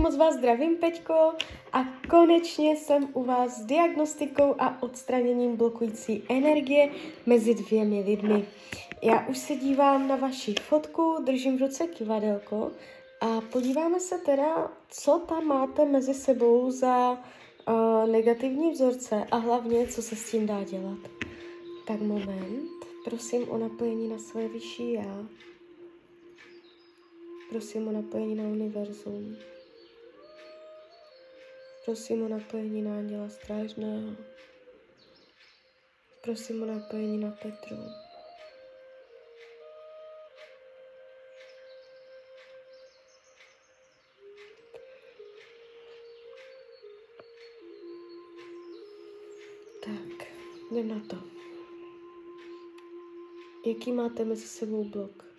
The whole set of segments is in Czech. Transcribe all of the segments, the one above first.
moc vás zdravím, Peťko, a konečně jsem u vás s diagnostikou a odstraněním blokující energie mezi dvěmi lidmi. Já už se dívám na vaši fotku, držím v ruce kivadelko a podíváme se teda, co tam máte mezi sebou za uh, negativní vzorce a hlavně, co se s tím dá dělat. Tak moment, prosím o napojení na své vyšší já. Prosím o napojení na univerzum. Prosím o napojení na Anděla Strážného. Prosím o napojení na Petru. Tak, jdem na to. Jaký máte mezi sebou blok?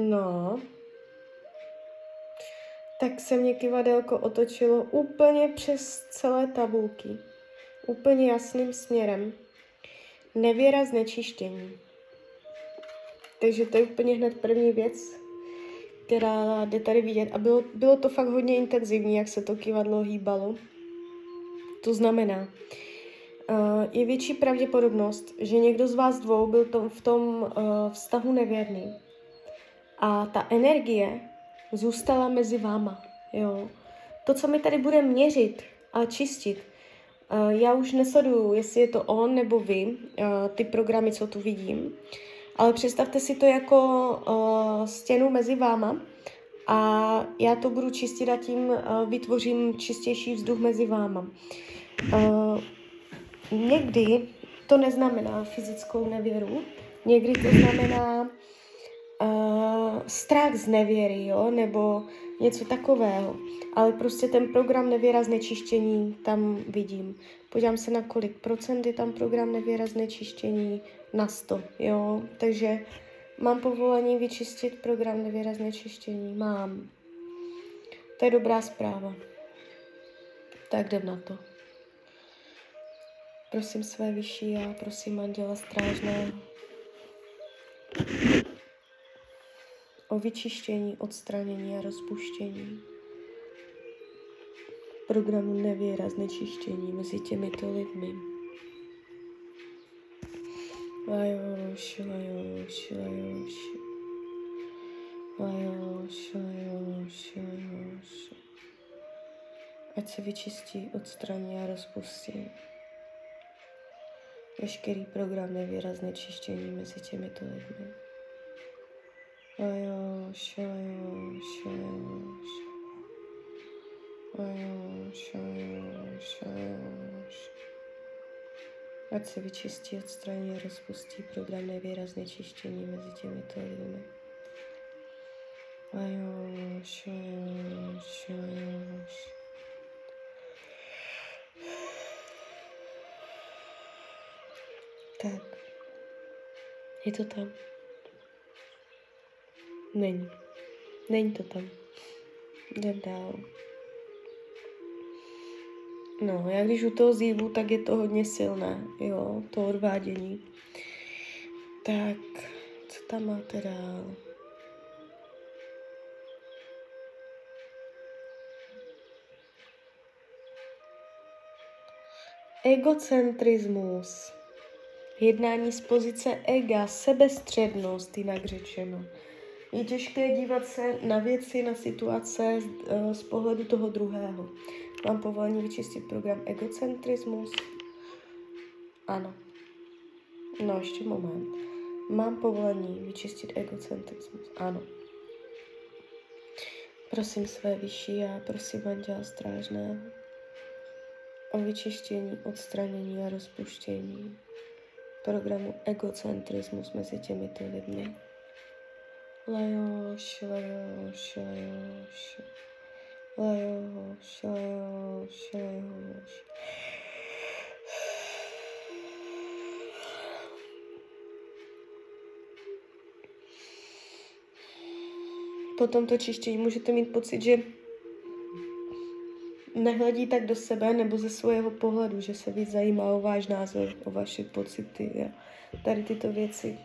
No, tak se mě kivadelko otočilo úplně přes celé tabulky. Úplně jasným směrem. Nevěra znečištění. Takže to je úplně hned první věc, která jde tady vidět. A bylo, bylo to fakt hodně intenzivní, jak se to kivadlo hýbalo. To znamená, uh, je větší pravděpodobnost, že někdo z vás dvou byl tom, v tom uh, vztahu nevěrný a ta energie zůstala mezi váma. Jo. To, co mi tady bude měřit a čistit, uh, já už nesleduju, jestli je to on nebo vy, uh, ty programy, co tu vidím, ale představte si to jako uh, stěnu mezi váma a já to budu čistit a tím vytvořím čistější vzduch mezi váma. Někdy to neznamená fyzickou nevěru, někdy to znamená uh, strach z nevěry, jo, nebo něco takového. Ale prostě ten program nevěra znečištění tam vidím. Podívám se na kolik procent je tam program nevěra znečištění na 100, jo. Takže mám povolení vyčistit program nevěra znečištění. Mám. To je dobrá zpráva. Tak jdem na to. Prosím své vyšší a prosím Anděla Strážného o vyčištění, odstranění a rozpuštění programu nevěra znečištění mezi těmito lidmi. Lajoš, lajoš, lajoš. Lajoš, lajoš, lajoš. Ať se vyčistí, odstraní a rozpustí veškerý program nevěra znečištění mezi těmito lidmi. Lajoš, lajoš, lajoš. Lajoš, lajoš, lajoš. Ať se vyčistí, odstraní a rozpustí program nevýrazné čištění mezi těmito lidmi. Lajoš, lajoš, lajoš. Tak. Je to tam? Není. Není to tam. Jdem dál. No, já když u toho zívu, tak je to hodně silné, jo, to odvádění. Tak, co tam máte dál? Egocentrismus. Jednání z pozice ega, sebestřednost, jinak řečeno. Je těžké dívat se na věci, na situace z, uh, z pohledu toho druhého. Mám povolení vyčistit program egocentrismus? Ano. No, ještě moment. Mám povolení vyčistit egocentrismus? Ano. Prosím své vyšší a prosím Anděla Strážné o vyčištění, odstranění a rozpuštění programu egocentrismus mezi těmito lidmi. Lajoš, lajoš, lajoš. Lajoš, lajoš, lajoš. Po tomto čištění můžete mít pocit, že nehledí tak do sebe nebo ze svého pohledu, že se víc zajímá o váš názor, o vaše pocity a tady tyto věci.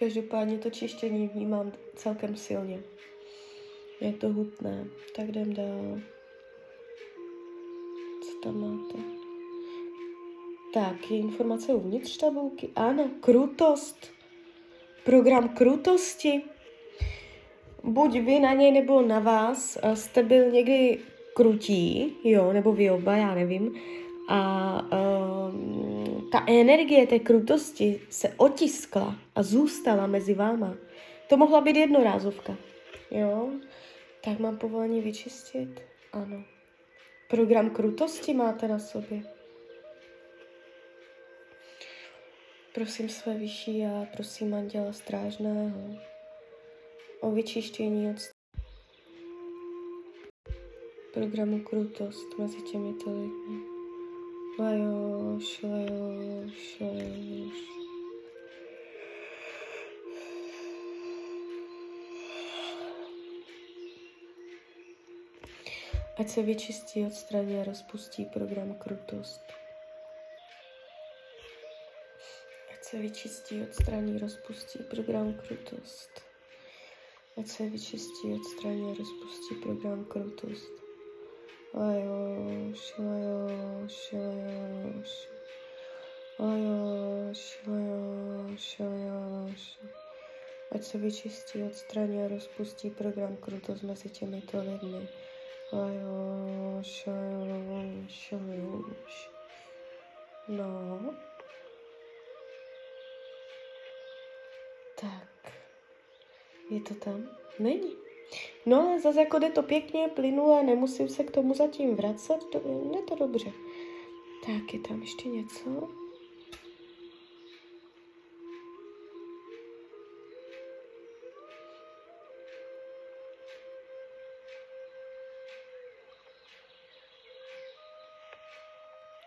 Každopádně to čištění vnímám celkem silně. Je to hutné. Tak jdem dál. Co tam máte? Tak, je informace uvnitř tabulky. Ano, krutost. Program krutosti. Buď vy na něj nebo na vás jste byl někdy krutí, jo, nebo vy oba, já nevím. A um, ta energie té krutosti se otiskla a zůstala mezi váma. To mohla být jednorázovka, jo. Tak mám povolení vyčistit? Ano. Program krutosti máte na sobě. Prosím své vyšší já, prosím Anděla Strážného o vyčištění od programu Krutost mezi těmito lidmi. Lajoš, lajoš, lajoš. Ať se vyčistí, odstraní a rozpustí program Krutost. Ať se vyčistí, odstraní, rozpustí Ať se vyčistí, odstraní a rozpustí program Krutost. Mezi těmito lidmi. No. Tak. Je to tam? Není. No ale zase jako jde to pěkně, plynule, nemusím se k tomu zatím vracet, to, je to dobře. Tak, je tam ještě něco?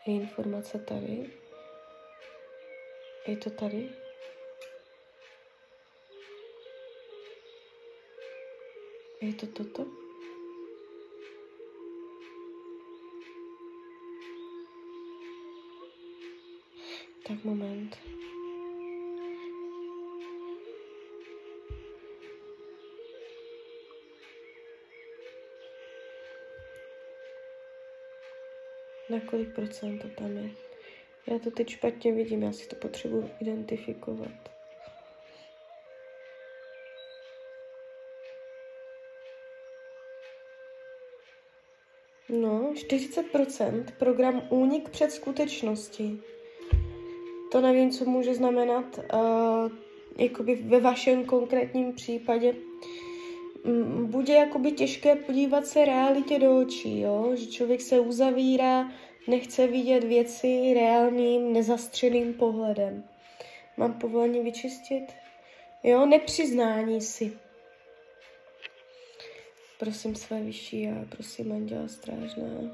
Je informace tady? Je to tady? Je to toto? Tak moment. Na kolik procent to tam je? Já to teď špatně vidím, já si to potřebuji identifikovat. No, 40% program únik před skutečností. To nevím, co může znamenat uh, jakoby ve vašem konkrétním případě. Bude jakoby těžké podívat se realitě do očí, jo? že člověk se uzavírá, nechce vidět věci reálným, nezastřeným pohledem. Mám povolení vyčistit? Jo, nepřiznání si. Prosím své vyšší a prosím Anděla Strážného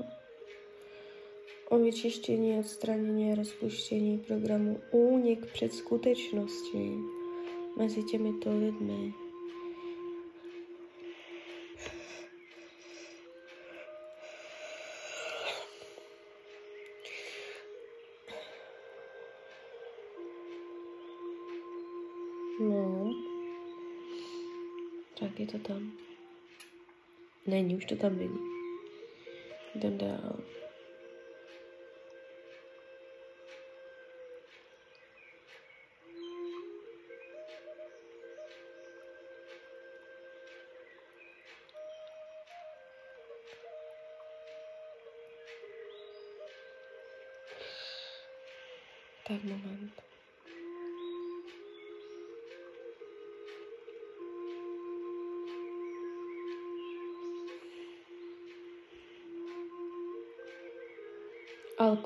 o vyčištění, odstranění a rozpuštění programu Únik před skutečností mezi těmito lidmi. No, tak je to tam. Není, už to tam není. Jdem dál. Tak moment.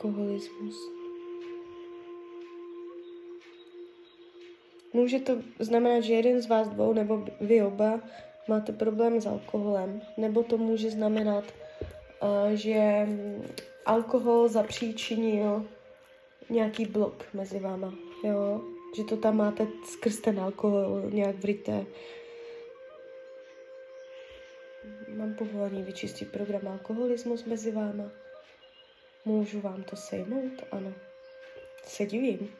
Alkoholismus. Může to znamenat, že jeden z vás dvou nebo vy oba máte problém s alkoholem, nebo to může znamenat, uh, že alkohol zapříčinil nějaký blok mezi váma, jo. že to tam máte skrz ten alkohol nějak vryté. Mám povolení vyčistit program alkoholismus mezi váma. Můžu vám to sejmout? Ano. Se divím.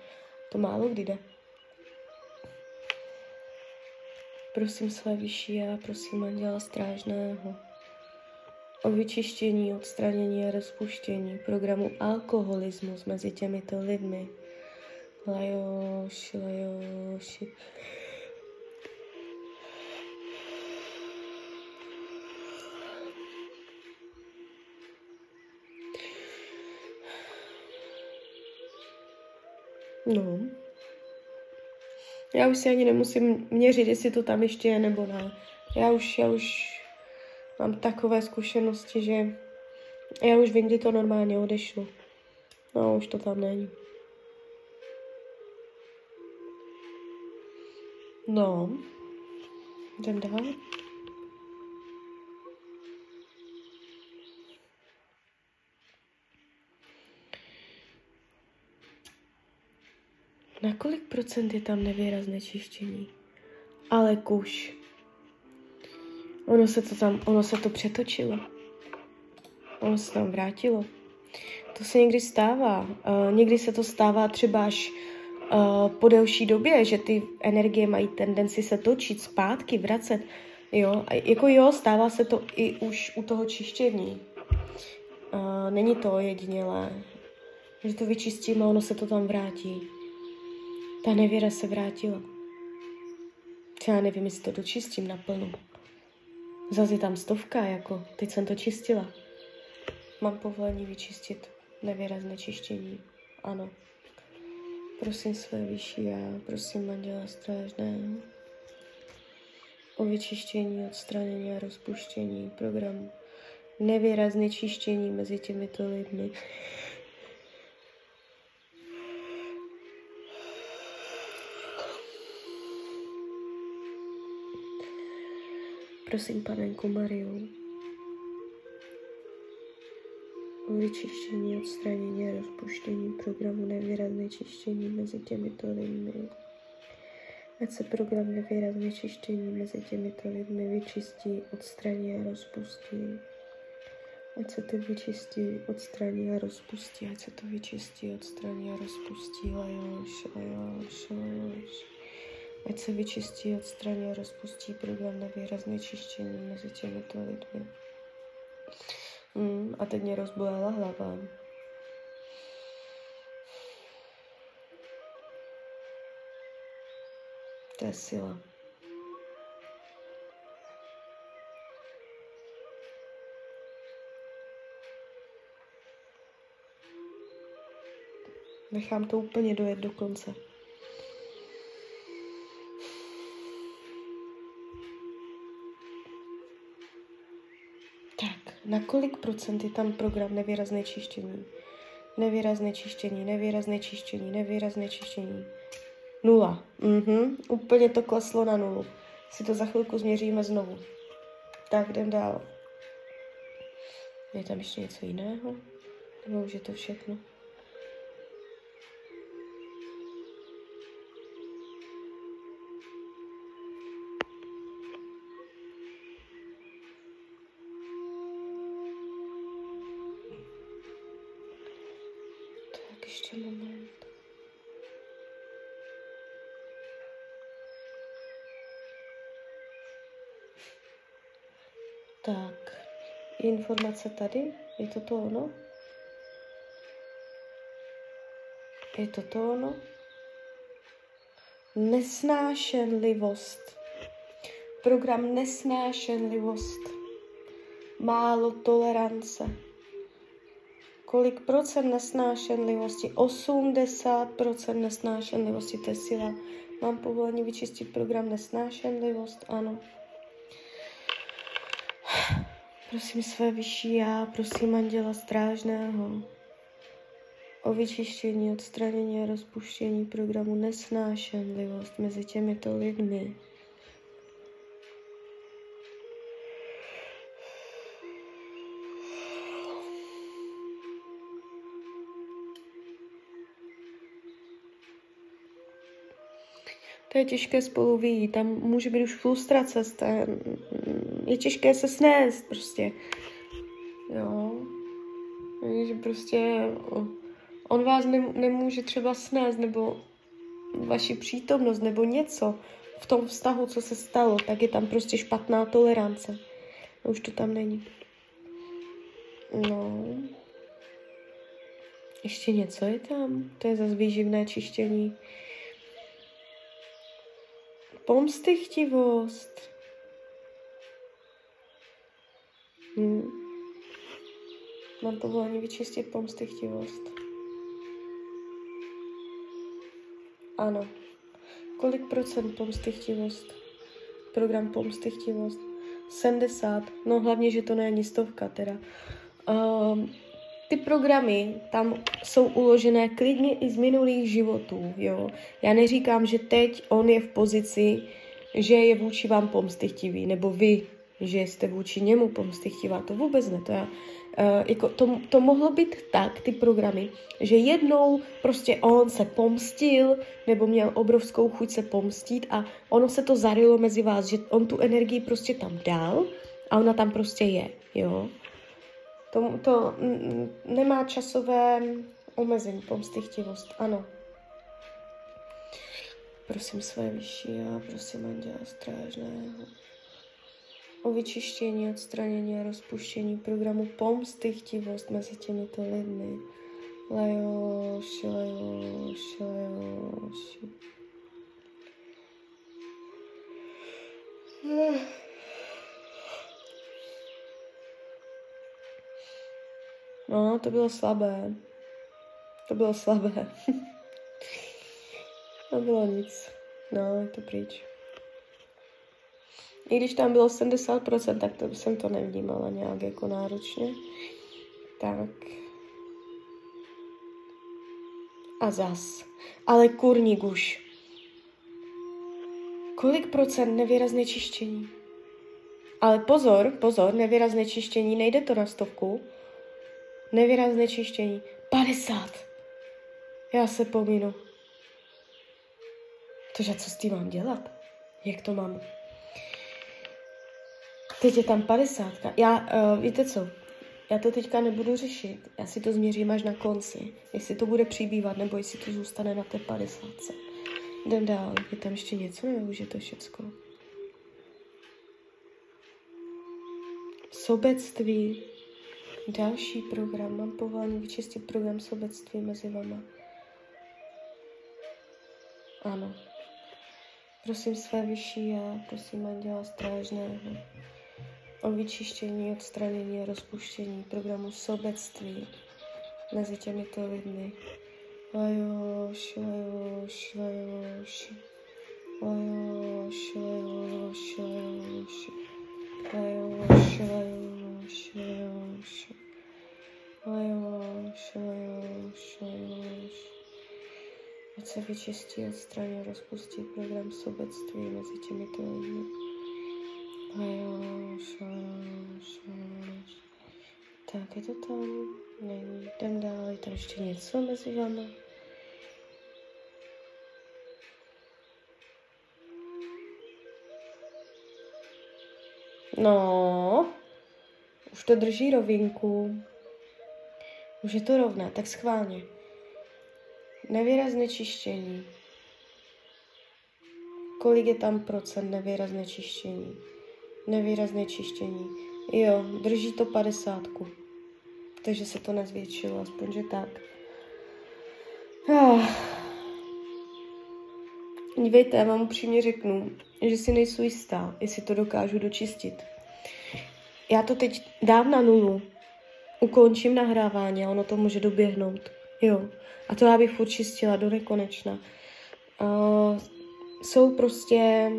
To málo kdy jde. Prosím své vyšší a prosím anděla strážného o vyčištění, odstranění a rozpuštění programu alkoholismus mezi těmito lidmi. Lajoši, lajoši. No. Já už si ani nemusím měřit, jestli to tam ještě je nebo ne. Já už, já už mám takové zkušenosti, že já už vím, kdy to normálně odešlo. No, už to tam není. No, jdem dál. Na kolik procent je tam nevýrazné čištění? Ale kuš. Ono se to tam, ono se to přetočilo. Ono se tam vrátilo. To se někdy stává. Uh, někdy se to stává třeba až uh, po delší době, že ty energie mají tendenci se točit zpátky, vracet. Jo, a jako jo, stává se to i už u toho čištění. Uh, není to jedinělé, že to vyčistíme ono se to tam vrátí. Ta nevěra se vrátila. Já nevím, jestli to dočistím naplno. Zase je tam stovka, jako teď jsem to čistila. Mám povolení vyčistit nevýrazné čištění. Ano. Prosím své vyšší já, prosím manžela strážného o vyčištění, odstranění a rozpuštění programu. Nevýrazné čištění mezi těmito lidmi. Prosím panenku Mariu o vyčištění, odstranění a rozpuštění programu nevýrazné čištění mezi těmito lidmi. Ať se program nevýrazné čištění mezi těmito lidmi vyčistí, odstraní a rozpustí. Ať se to vyčistí, odstraní a rozpustí. Ať se to vyčistí, odstraní a rozpustí. Lajoš, lajoš, lajoš. Ať se vyčistí, odstraní a rozpustí program na výrazné čištění mezi těmito lidmi. Mm, a teď mě rozbolela hlava. To je sila. Nechám to úplně dojet do konce. Na kolik procent je tam program nevýrazné čištění? Nevýrazné čištění, nevýrazné čištění, nevýrazné čištění. Nula. Mhm, úplně to kleslo na nulu. Si to za chvilku změříme znovu. Tak, jdem dál. Je tam ještě něco jiného? Nebo už je to všechno? Informace tady, je to to ono? Je to to ono? Nesnášenlivost. Program nesnášenlivost. Málo tolerance kolik procent nesnášenlivosti? 80 procent nesnášenlivosti, to je sila. Mám povolení vyčistit program nesnášenlivost? Ano. Prosím své vyšší já, prosím anděla strážného o vyčištění, odstranění a rozpuštění programu nesnášenlivost mezi těmito lidmi. To je těžké spolu vyjít, tam může být už frustrace, je těžké se snést prostě. Jo. Že prostě on vás nemůže třeba snést, nebo vaši přítomnost, nebo něco v tom vztahu, co se stalo, tak je tam prostě špatná tolerance. Už to tam není. No. Ještě něco je tam. To je zase výživné čištění. Pomstychtivost. Hmm. Mám povolení vyčistit pomstychtivost. Ano. Kolik procent pomstychtivost? Program pomstychtivost. 70. No hlavně, že to není stovka teda. Um, ty programy tam jsou uložené klidně i z minulých životů, jo. Já neříkám, že teď on je v pozici, že je vůči vám pomstychtivý, nebo vy, že jste vůči němu pomstychtivá, to vůbec ne, to já, uh, jako to, to mohlo být tak, ty programy, že jednou prostě on se pomstil, nebo měl obrovskou chuť se pomstit a ono se to zarilo mezi vás, že on tu energii prostě tam dal a ona tam prostě je, jo. To, to nemá časové omezení, pomstychtivost, ano. Prosím své vyšší a prosím Anděla Strážného o vyčištění, odstranění a rozpuštění programu pomstychtivost mezi těmito lidmi. Lajoši, lajoši, lajoši. No, to bylo slabé. To bylo slabé. to bylo nic. No, je to pryč. I když tam bylo 70%, tak to jsem to nevnímala nějak jako náročně. Tak. A zas. Ale kurník už. Kolik procent nevýrazné čištění? Ale pozor, pozor, nevýrazné čištění, nejde to na stovku, Nevýrazné čištění. 50. Já se pominu. Tože co s tím mám dělat? Jak to mám? Teď je tam 50. Já, uh, víte co? Já to teďka nebudu řešit. Já si to změřím až na konci. Jestli to bude přibývat, nebo jestli to zůstane na té 50. Jdem dál. Je tam ještě něco, nebo už je to všecko? Sobectví. Další program. Mám povolení vyčistit program sobectví mezi vama. Ano. Prosím své vyšší a prosím Anděla Strážného o vyčištění, odstranění a rozpuštění programu sobectví mezi těmito lidmi. Lajoš, lajoš, lajoš, lajoš, lajoš, lajoš, lajoš, lajoš, Ať se vyčistí, odstraní, rozpustí program sobectví mezi těmito lidmi. Tak, je to tam? Není. Jdem dál, je tam ještě něco mezi vámi? No, už to drží rovinku. Už je to rovné, tak schválně. Nevýrazné čištění. Kolik je tam procent nevýrazné čištění? Nevýrazné čištění. Jo, drží to padesátku. Takže se to nezvětšilo, aspoň že tak. Ah. Dívejte, já vám upřímně řeknu, že si nejsou jistá, jestli to dokážu dočistit. Já to teď dám na nulu, ukončím nahrávání a ono to může doběhnout. Jo. A to já bych furt čistila do nekonečna. Uh, jsou prostě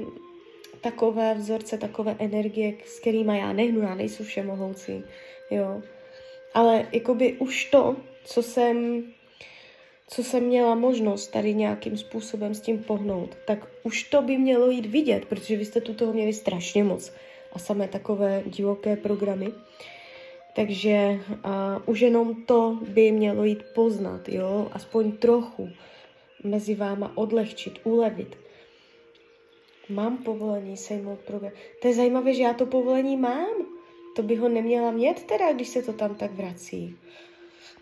takové vzorce, takové energie, s kterými já nehnu, já nejsou všemohoucí, jo. Ale jakoby už to, co jsem, co jsem měla možnost tady nějakým způsobem s tím pohnout, tak už to by mělo jít vidět, protože vy jste tu toho měli strašně moc a samé takové divoké programy. Takže uh, už jenom to by mělo jít poznat, jo, aspoň trochu mezi váma odlehčit, ulevit. Mám povolení sejmout program. To je zajímavé, že já to povolení mám. To by ho neměla mít teda, když se to tam tak vrací.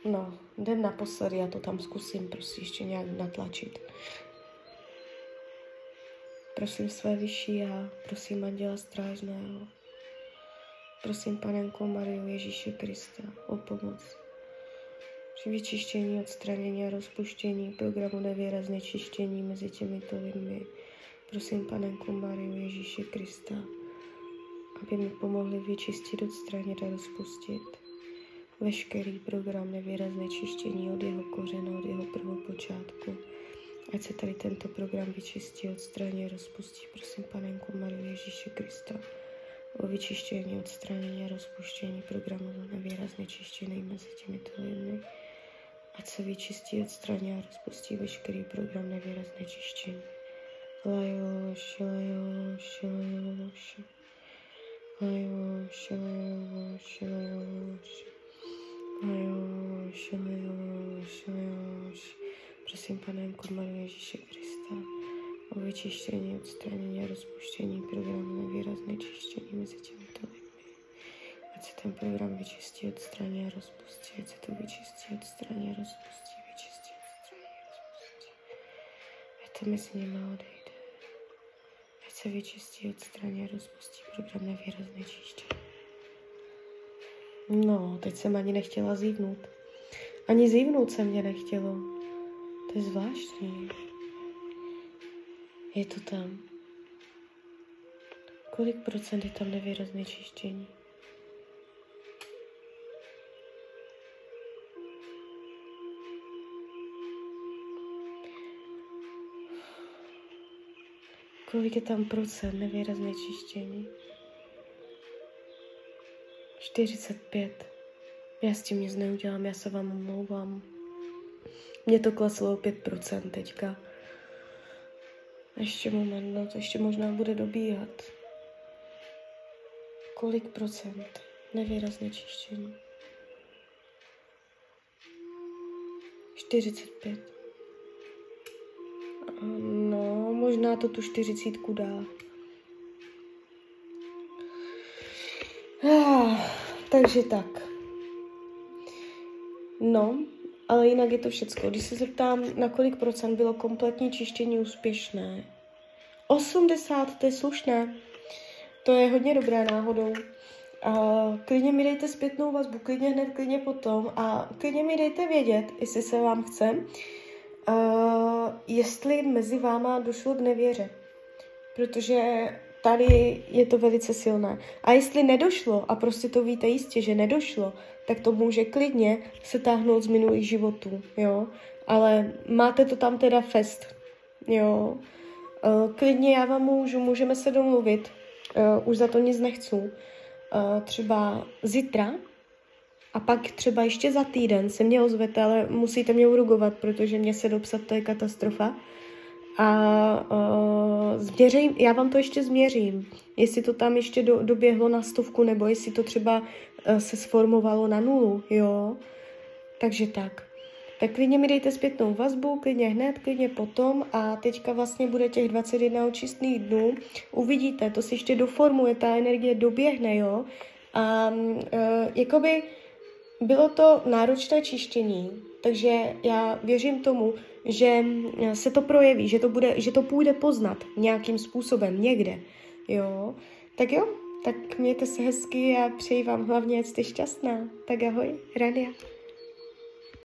No, jdem naposledy, já to tam zkusím prostě ještě nějak natlačit. Prosím své vyšší já, prosím Anděla Strážného, prosím Panenko Mariu Ježíše Krista o pomoc. Při vyčištění, odstranění a rozpuštění programu nevěra znečištění mezi těmito lidmi. Prosím Panenku Mariu Ježíše Krista, aby mi pomohli vyčistit, odstranit a rozpustit veškerý program nevěra znečištění od jeho kořena, od jeho prvopočátku. Ať se tady tento program vyčistí, odstraní rozpustí. Prosím Panenku Mariu Ježíše Krista o vyčištění, odstranění a rozpuštění programu nevěra znečištěný mezi těmito lidmi. Ať se vyčistí, odstraní a rozpustí veškerý program nevěra znečištění. Lajoš, lajoš, lajoš. Lajoš, lajoš, lajoš. Lajoš, lajoš, lajoš. Prosím, Panenku Marie Ježíše Krista, o vyčištění, odstranění a rozpuštění programu nevýrazné čištění mezi těmito lidmi. Ať se ten program vyčistí, odstraní a rozpustí, ať se to vyčistí, odstraní a rozpustí, vyčistí, odstraní a rozpustí. Ať to mezi nimi odejde. Ať se vyčistí, odstraní a rozpustí program nevýrazné čištění. No, teď jsem ani nechtěla zívnout. Ani zívnout se mě nechtělo. To je zvláštní. Je to tam. Kolik procent je tam nevýrazné čištění? Kolik je tam procent nevýrazné čištění? 45. Já s tím nic neudělám, já se vám omlouvám. Mně to kleslo o 5% teďka. Ještě moment, no to ještě možná bude dobíhat. Kolik procent? Nevýrazné čištění. 45. No, možná to tu 40 dá. Ah, takže tak. No, ale jinak je to všecko. Když se zeptám, na kolik procent bylo kompletní čištění úspěšné, 80, to je slušné. To je hodně dobré náhodou. A klidně mi dejte zpětnou vazbu, klidně hned, klidně potom a klidně mi dejte vědět, jestli se vám chce, uh, jestli mezi váma došlo k nevěře. Protože tady je to velice silné. A jestli nedošlo, a prostě to víte jistě, že nedošlo, tak to může klidně se táhnout z minulých životů, jo. Ale máte to tam teda fest, jo. Uh, klidně já vám můžu, můžeme se domluvit, uh, už za to nic nechci. Uh, třeba zítra, a pak třeba ještě za týden se mě ozvete, ale musíte mě urugovat, protože mě se dopsat, to je katastrofa a uh, změřím, já vám to ještě změřím, jestli to tam ještě do, doběhlo na stovku, nebo jestli to třeba uh, se sformovalo na nulu, jo. Takže tak. Tak klidně mi dejte zpětnou vazbu, klidně hned, klidně potom a teďka vlastně bude těch 21 očistných dnů. Uvidíte, to si ještě doformuje, ta energie doběhne, jo. A uh, jakoby bylo to náročné čištění, takže já věřím tomu, že se to projeví, že to, bude, že to půjde poznat nějakým způsobem někde. Jo, tak jo, tak mějte se hezky a přeji vám hlavně, jste šťastná. Tak ahoj, Radia.